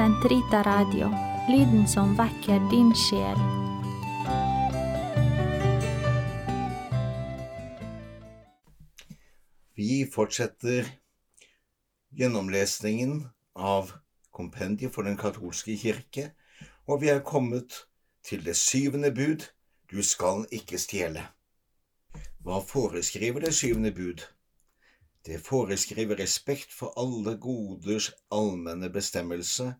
Sentrita Radio, lyden som vekker din sjel. Vi fortsetter gjennomlesningen av Kompendiet for den katolske kirke, og vi er kommet til det syvende bud, du skal ikke stjele. Hva foreskriver det syvende bud? Det foreskriver respekt for alle goders allmenne bestemmelse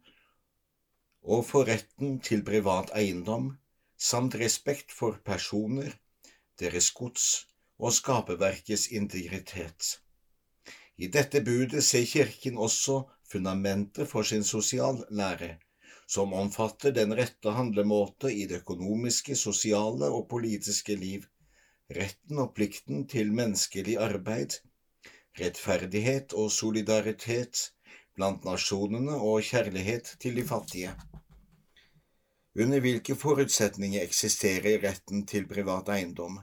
og for retten til privat eiendom, samt respekt for personer, deres gods og skaperverkets integritet. I dette budet ser Kirken også fundamentet for sin sosiallære, som omfatter den rette handlemåte i det økonomiske, sosiale og politiske liv, retten og plikten til menneskelig arbeid, rettferdighet og solidaritet blant nasjonene og kjærlighet til de fattige. Under hvilke forutsetninger eksisterer retten til privat eiendom?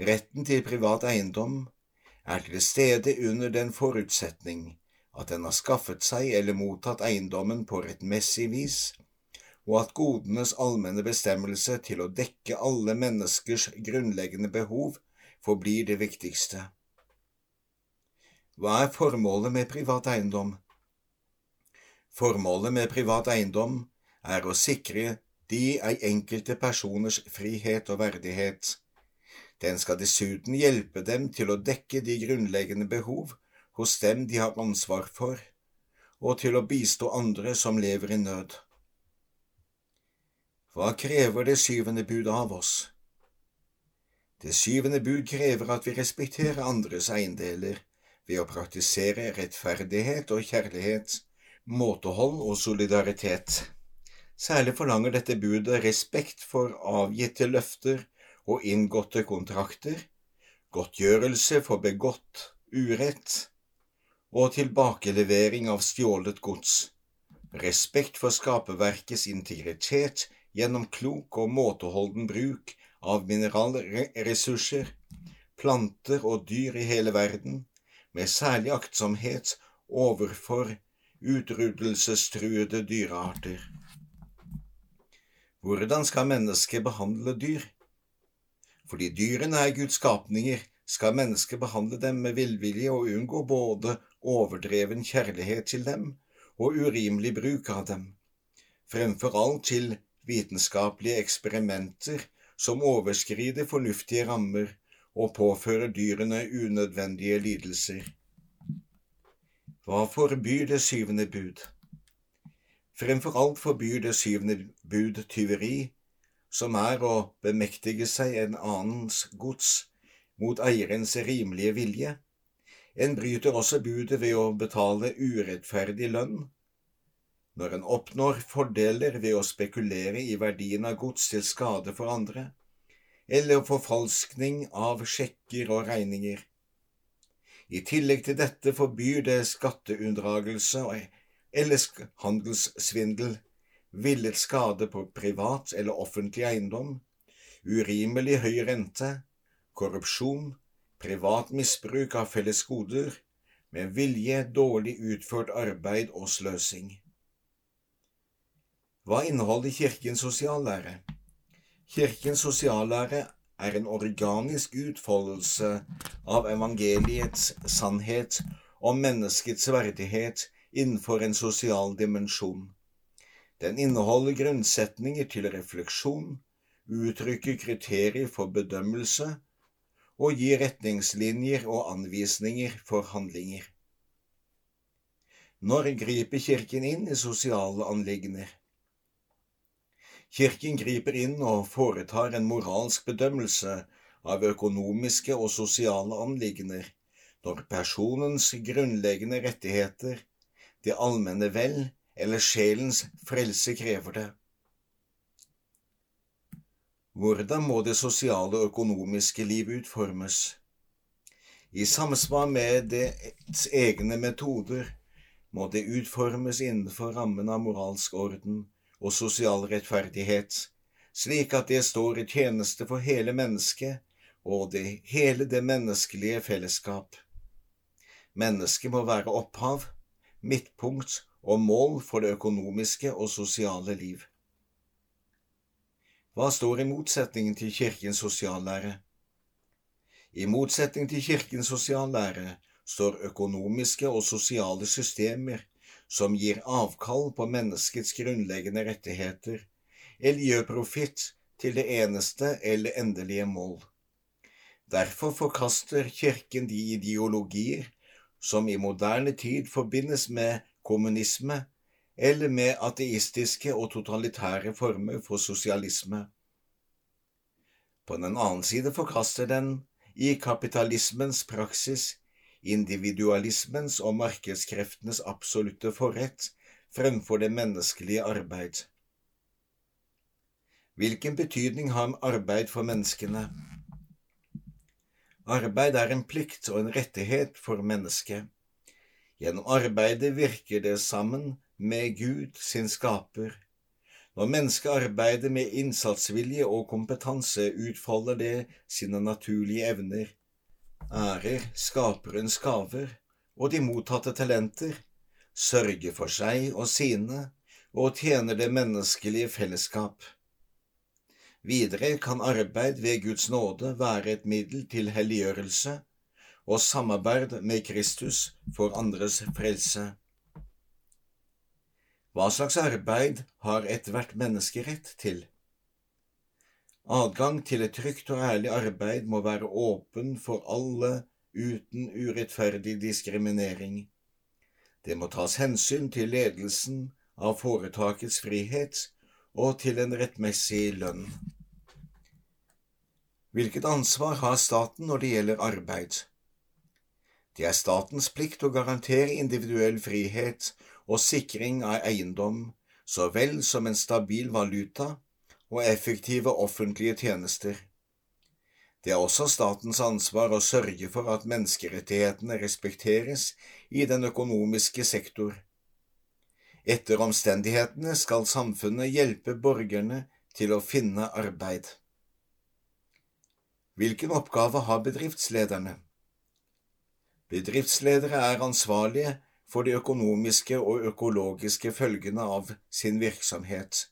Retten til privat eiendom er til stede under den forutsetning at den har skaffet seg eller mottatt eiendommen på rettmessig vis, og at godenes allmenne bestemmelse til å dekke alle menneskers grunnleggende behov forblir det viktigste. Hva er formålet med privat eiendom? Formålet med privat eiendom er å sikre de enkelte personers frihet og verdighet. Den skal dessuten hjelpe dem til å dekke de grunnleggende behov hos dem de har ansvar for, og til å bistå andre som lever i nød. Hva krever det syvende bud av oss? Det syvende bud krever at vi respekterer andres eiendeler ved å praktisere rettferdighet og kjærlighet, måtehold og solidaritet. Særlig forlanger dette budet respekt for avgitte løfter og inngåtte kontrakter, godtgjørelse for begått urett, og tilbakelevering av stjålet gods, respekt for skaperverkets integritet gjennom klok og måteholden bruk av mineralressurser, planter og dyr i hele verden, med særlig aktsomhet overfor utryddelsestruede dyrearter. Hvordan skal mennesket behandle dyr? Fordi dyrene er Guds skapninger, skal mennesket behandle dem med villvilje og unngå både overdreven kjærlighet til dem og urimelig bruk av dem, fremfor alt til vitenskapelige eksperimenter som overskrider fornuftige rammer og påfører dyrene unødvendige lidelser. Hva forbyr det syvende bud? Fremfor alt forbyr det syvende bud tyveri, som er å bemektige seg en annens gods mot eierens rimelige vilje. En bryter også budet ved å betale urettferdig lønn. Når en oppnår fordeler ved å spekulere i verdien av gods til skade for andre, eller forfalskning av sjekker og regninger. I tillegg til dette forbyr det skatteunndragelse eller handelssvindel, villet skade på privat eller offentlig eiendom, urimelig høy rente, korrupsjon, privat misbruk av felles goder, med vilje, dårlig utført arbeid og sløsing. Hva inneholder Kirkens sosiallære? Kirkens sosiallære er en organisk utfoldelse av evangeliets sannhet om menneskets verdighet innenfor en sosial dimensjon. Den inneholder grunnsetninger til refleksjon, uttrykker kriterier for bedømmelse og gir retningslinjer og anvisninger for handlinger. Når griper Kirken inn i sosiale anliggender? Kirken griper inn og foretar en moralsk bedømmelse av økonomiske og sosiale anliggender når personens grunnleggende rettigheter, det allmenne vel eller sjelens frelse krever det. Hvordan må det sosiale og økonomiske liv utformes? I samsvar med dets egne metoder må det utformes innenfor rammen av moralsk orden og sosial rettferdighet, slik at det står i tjeneste for hele mennesket og det, hele det menneskelige fellesskap. Mennesket må være opphav, midtpunkt og mål for det økonomiske og sosiale liv. Hva står i motsetningen til kirkens sosiallære? I motsetning til kirkens sosiallære står økonomiske og sosiale systemer som gir avkall på menneskets grunnleggende rettigheter, eller gjør profitt til det eneste eller endelige mål. Derfor forkaster Kirken de ideologier som i moderne tid forbindes med kommunisme eller med ateistiske og totalitære former for sosialisme. På den annen side forkaster den, i kapitalismens praksis, individualismens og markedskreftenes absolutte forrett fremfor det menneskelige arbeid. Hvilken betydning har arbeid for menneskene? Arbeid er en plikt og en rettighet for mennesket. Gjennom arbeidet virker det sammen med Gud, sin skaper. Når mennesket arbeider med innsatsvilje og kompetanse, utfolder det sine naturlige evner, ærer skaperens gaver og de mottatte talenter, sørger for seg og sine og tjener det menneskelige fellesskap. Videre kan arbeid ved Guds nåde være et middel til helliggjørelse og samarbeid med Kristus for andres frelse. Hva slags arbeid har ethvert menneske rett til? Adgang til et trygt og ærlig arbeid må være åpen for alle uten urettferdig diskriminering. Det må tas hensyn til ledelsen av foretakets frihet og til en rettmessig lønn. Hvilket ansvar har staten når det gjelder arbeid? Det er statens plikt å garantere individuell frihet og sikring av eiendom, så vel som en stabil valuta og effektive offentlige tjenester. Det er også statens ansvar å sørge for at menneskerettighetene respekteres i den økonomiske sektor. Etter omstendighetene skal samfunnet hjelpe borgerne til å finne arbeid. Hvilken oppgave har bedriftslederne? Bedriftsledere er ansvarlige for de økonomiske og økologiske følgene av sin virksomhet.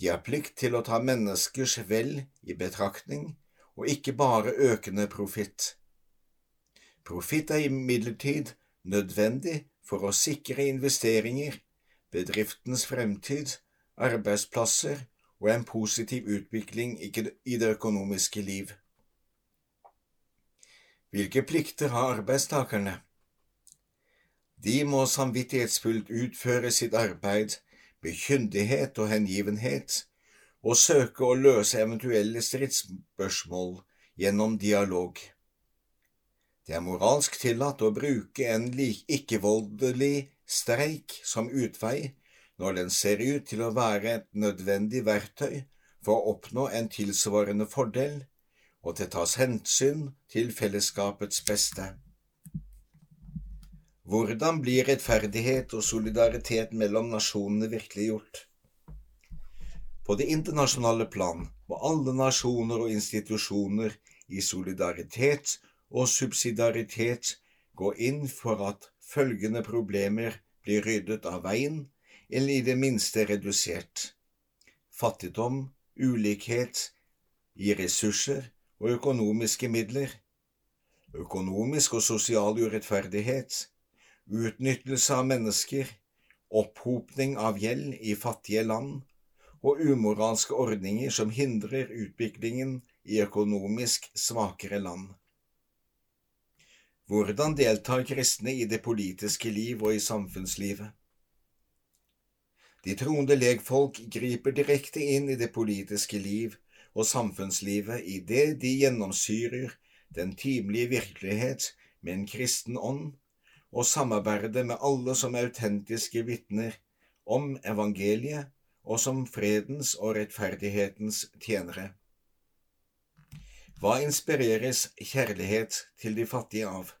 De har plikt til å ta menneskers vel i betraktning, og ikke bare økende profitt. Profitt er imidlertid nødvendig for å sikre investeringer, bedriftens fremtid, arbeidsplasser og en positiv utvikling i det økonomiske liv. Hvilke plikter har arbeidstakerne? De må samvittighetsfullt utføre sitt arbeid med kyndighet og hengivenhet, og søke å løse eventuelle stridsspørsmål gjennom dialog. Det er moralsk tillatt å bruke en ikke-voldelig streik som utvei når den ser ut til å være et nødvendig verktøy for å oppnå en tilsvarende fordel, og det tas hensyn til fellesskapets beste. Hvordan blir rettferdighet og solidaritet mellom nasjonene virkeliggjort? På det internasjonale plan må alle nasjoner og institusjoner i solidaritet og subsidiaritet gå inn for at følgende problemer blir ryddet av veien eller i det minste redusert. Fattigdom, ulikhet i ressurser og økonomiske midler, økonomisk og sosial urettferdighet, utnyttelse av mennesker, opphopning av gjeld i fattige land og umoralske ordninger som hindrer utviklingen i økonomisk svakere land. Hvordan deltar kristne i det politiske liv og i samfunnslivet? De troende legfolk griper direkte inn i det politiske liv og samfunnslivet idet de gjennomsyrer den timelige virkelighet med en kristen ånd og samarbeide med alle som autentiske vitner om evangeliet og som fredens og rettferdighetens tjenere. Hva inspireres kjærlighet til de fattige av?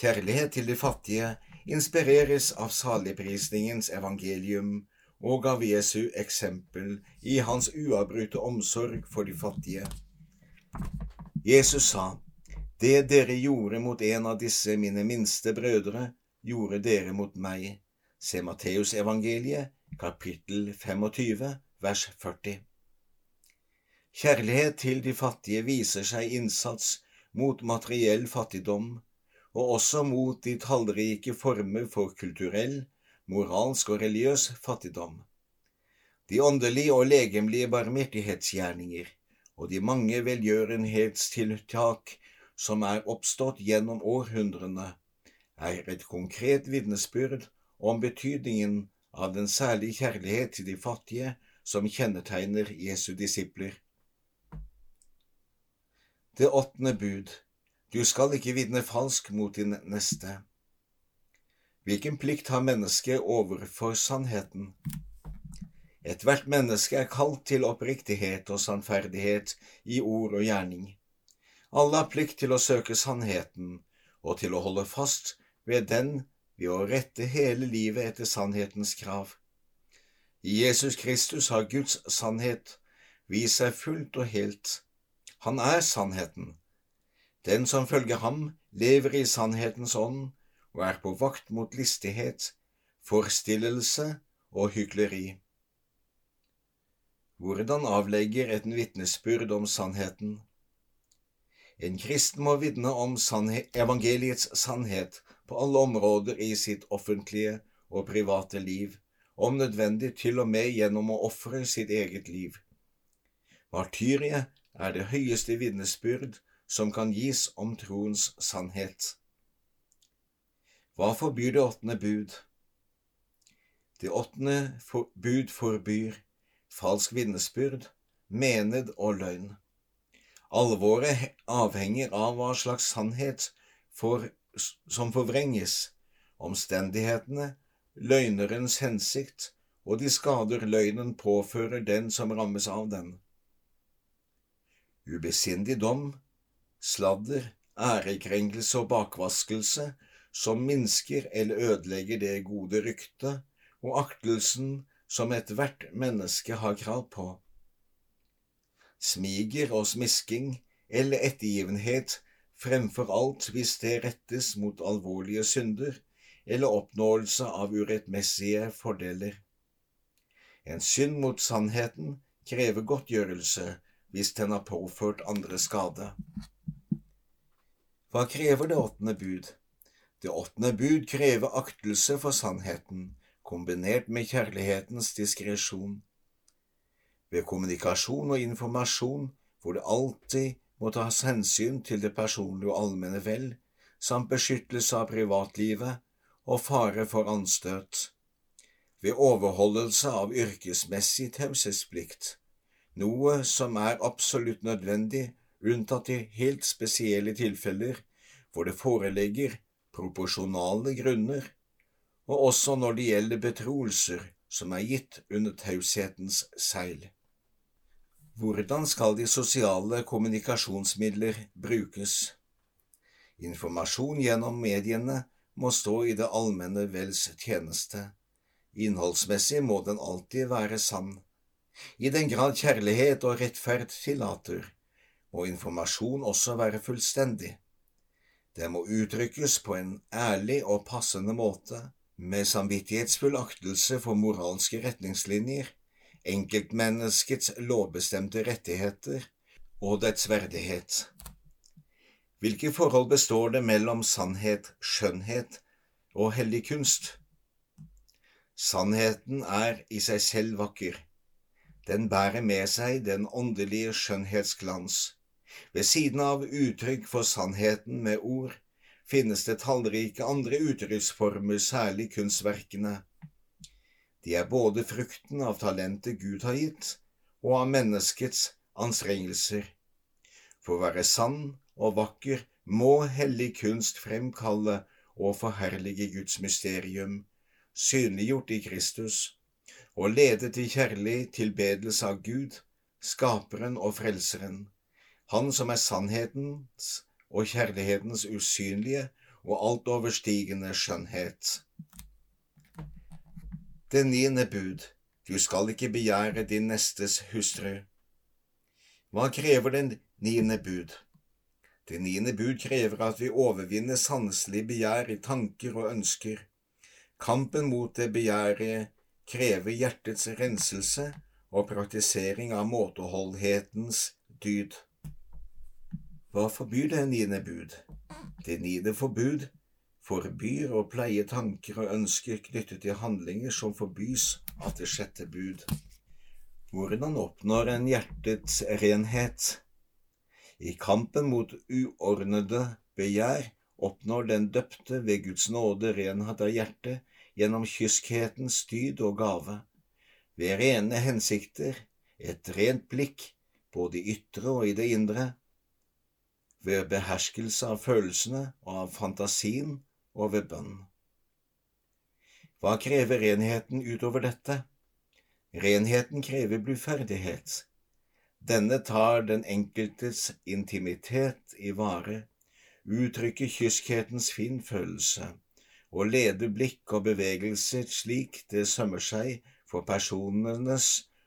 Kjærlighet til de fattige inspireres av saligprisningens evangelium og av Jesu eksempel i hans uavbrutte omsorg for de fattige. Jesus sa, Det dere gjorde mot en av disse mine minste brødre, gjorde dere mot meg. Se Matteusevangeliet, kapittel 25, vers 40. Kjærlighet til de fattige viser seg innsats mot materiell fattigdom, og også mot de tallrike former for kulturell, moralsk og religiøs fattigdom. De åndelige og legemlige barmhjertighetsgjerninger og de mange velgjørenhetstiltak som er oppstått gjennom århundrene, er et konkret vitnesbyrd om betydningen av den særlige kjærlighet til de fattige som kjennetegner Jesu disipler. Det åttende bud Du skal ikke vitne falsk mot din neste. Hvilken plikt har mennesket overfor sannheten? Ethvert menneske er kalt til oppriktighet og sannferdighet i ord og gjerning. Alle har plikt til å søke sannheten og til å holde fast ved den ved å rette hele livet etter sannhetens krav. I Jesus Kristus har Guds sannhet vist seg fullt og helt. Han er sannheten. Den som følger ham, lever i sannhetens ånd og er på vakt mot listighet, forstillelse og hykleri. Hvordan avlegger et vitnesbyrd om sannheten? En kristen må vitne om evangeliets sannhet på alle områder i sitt offentlige og private liv, om nødvendig til og med gjennom å ofre sitt eget liv. Martyriet er det høyeste vitnesbyrd som kan gis om troens sannhet. Hva forbyr det åttende bud? Det åttende bud forbyr falsk vitnesbyrd, mened og løgn. Alvoret avhenger av hva slags sannhet for, som forvrenges, omstendighetene, løgnerens hensikt og de skader løgnen påfører den som rammes av den. Ubesindig dom, sladder, ærekrenkelse og bakvaskelse som minsker eller ødelegger det gode ryktet og aktelsen som ethvert menneske har krav på smiger og smisking eller ettergivenhet fremfor alt hvis det rettes mot alvorlige synder eller oppnåelse av urettmessige fordeler. En synd mot sannheten krever godtgjørelse hvis den har påført andre skade. Hva krever det åttende bud? Det åttende bud krever aktelse for sannheten, kombinert med kjærlighetens diskresjon ved kommunikasjon og informasjon hvor det alltid må tas hensyn til det personlige og allmenne vel, samt beskyttelse av privatlivet og fare for anstøt. Ved overholdelse av yrkesmessig taushetsplikt, noe som er absolutt nødvendig unntatt i helt spesielle tilfeller hvor det foreligger proporsjonale grunner, og også når det gjelder betroelser som er gitt under taushetens seil. Hvordan skal de sosiale kommunikasjonsmidler brukes? Informasjon gjennom mediene må stå i det allmenne vels tjeneste. Innholdsmessig må den alltid være sann. I den grad kjærlighet og rettferd tillater, må informasjon også være fullstendig. Det må uttrykkes på en ærlig og passende måte, med samvittighetsfull aktelse for moralske retningslinjer enkeltmenneskets lovbestemte rettigheter og dets verdighet. Hvilke forhold består det mellom sannhet, skjønnhet og hellig kunst? Sannheten er i seg selv vakker. Den bærer med seg den åndelige skjønnhetsglans. Ved siden av uttrykk for sannheten med ord finnes det tallrike andre uttrykksformer, særlig kunstverkene. De er både frukten av talentet Gud har gitt, og av menneskets anstrengelser. For å være sann og vakker må hellig kunst fremkalle og forherlige Guds mysterium, synliggjort i Kristus, og lede til kjærlig tilbedelse av Gud, Skaperen og Frelseren, Han som er sannhetens og kjærlighetens usynlige og altoverstigende skjønnhet. Det niende bud, du skal ikke begjære din nestes hustru. Hva krever det niende bud? Det niende bud krever at vi overvinner sanselig begjær i tanker og ønsker. Kampen mot det begjæret krever hjertets renselse og praktisering av måteholdhetens dyd. Hva forbyr det niende bud? Det niende forbud forbyr å pleie tanker og ønsker knyttet til handlinger som forbys av det sjette bud. Hvordan oppnår en hjertets renhet? I kampen mot uordnede begjær oppnår den døpte ved Guds nåde renhet av hjertet gjennom kyskhetens dyd og gave, ved rene hensikter, et rent blikk, både i ytre og i det indre, ved beherskelse av følelsene og av fantasien og ved bønn. Hva krever renheten utover dette? Renheten krever bluferdighet. Denne tar den enkeltes intimitet i vare, uttrykker kyskhetens finfølelse og leder blikk og bevegelser slik det sømmer seg for personenes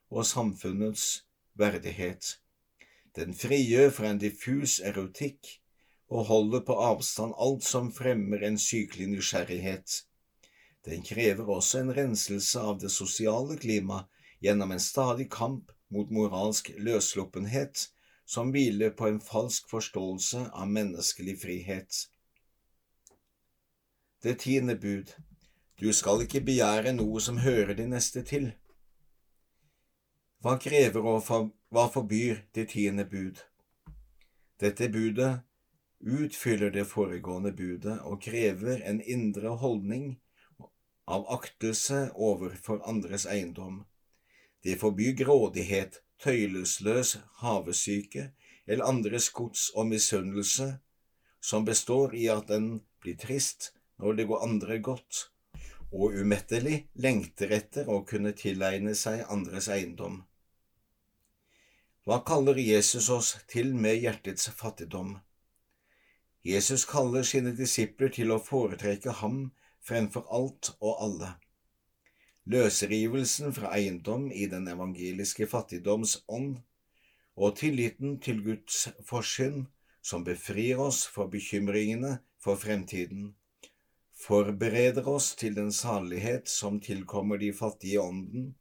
og samfunnets verdighet. Den frigjør fra en diffus erotikk og holder på avstand alt som fremmer en sykelig nysgjerrighet. Den krever også en renselse av det sosiale klima gjennom en stadig kamp mot moralsk løssluppenhet som hviler på en falsk forståelse av menneskelig frihet. Det tiende bud Du skal ikke begjære noe som hører de neste til. Hva krever og hva forbyr det tiende bud? Dette budet utfyller det foregående budet og krever en indre holdning av aktelse overfor andres eiendom. Det forbyr grådighet, tøylesløs havesyke eller andres gods og misunnelse, som består i at en blir trist når det går andre godt, og umettelig lengter etter å kunne tilegne seg andres eiendom. Hva kaller Jesus oss til med hjertets fattigdom? Jesus kaller sine disipler til å foretrekke ham fremfor alt og alle. Løsrivelsen fra eiendom i den evangeliske fattigdoms ånd og tilliten til Guds forsyn som befrir oss for bekymringene for fremtiden, forbereder oss til den salighet som tilkommer de fattige i ånden,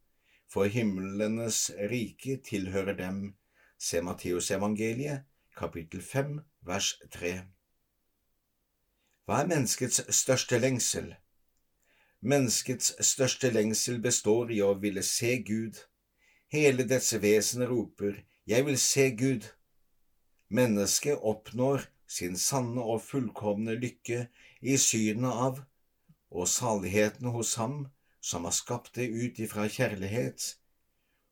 for himlenes rike tilhører dem. Se Matteusevangeliet, kapittel 5, vers 3. Hva er menneskets største lengsel? Menneskets største lengsel består i å ville se Gud. Hele dets vesen roper Jeg vil se Gud. Mennesket oppnår sin sanne og fullkomne lykke i synet av og saligheten hos Ham som har skapt det ut ifra kjærlighet,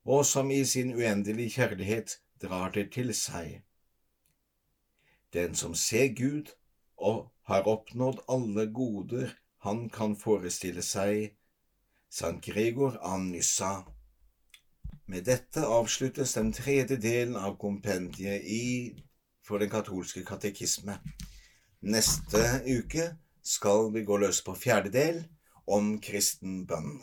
og som i sin uendelige kjærlighet drar det til seg. Den som ser Gud og har oppnådd alle goder han kan forestille seg Sankt Gregor av Nyssa. Med dette avsluttes den tredje delen av kompendiet i for den katolske katekisme. Neste uke skal vi gå løs på fjerde del om kristen bønn.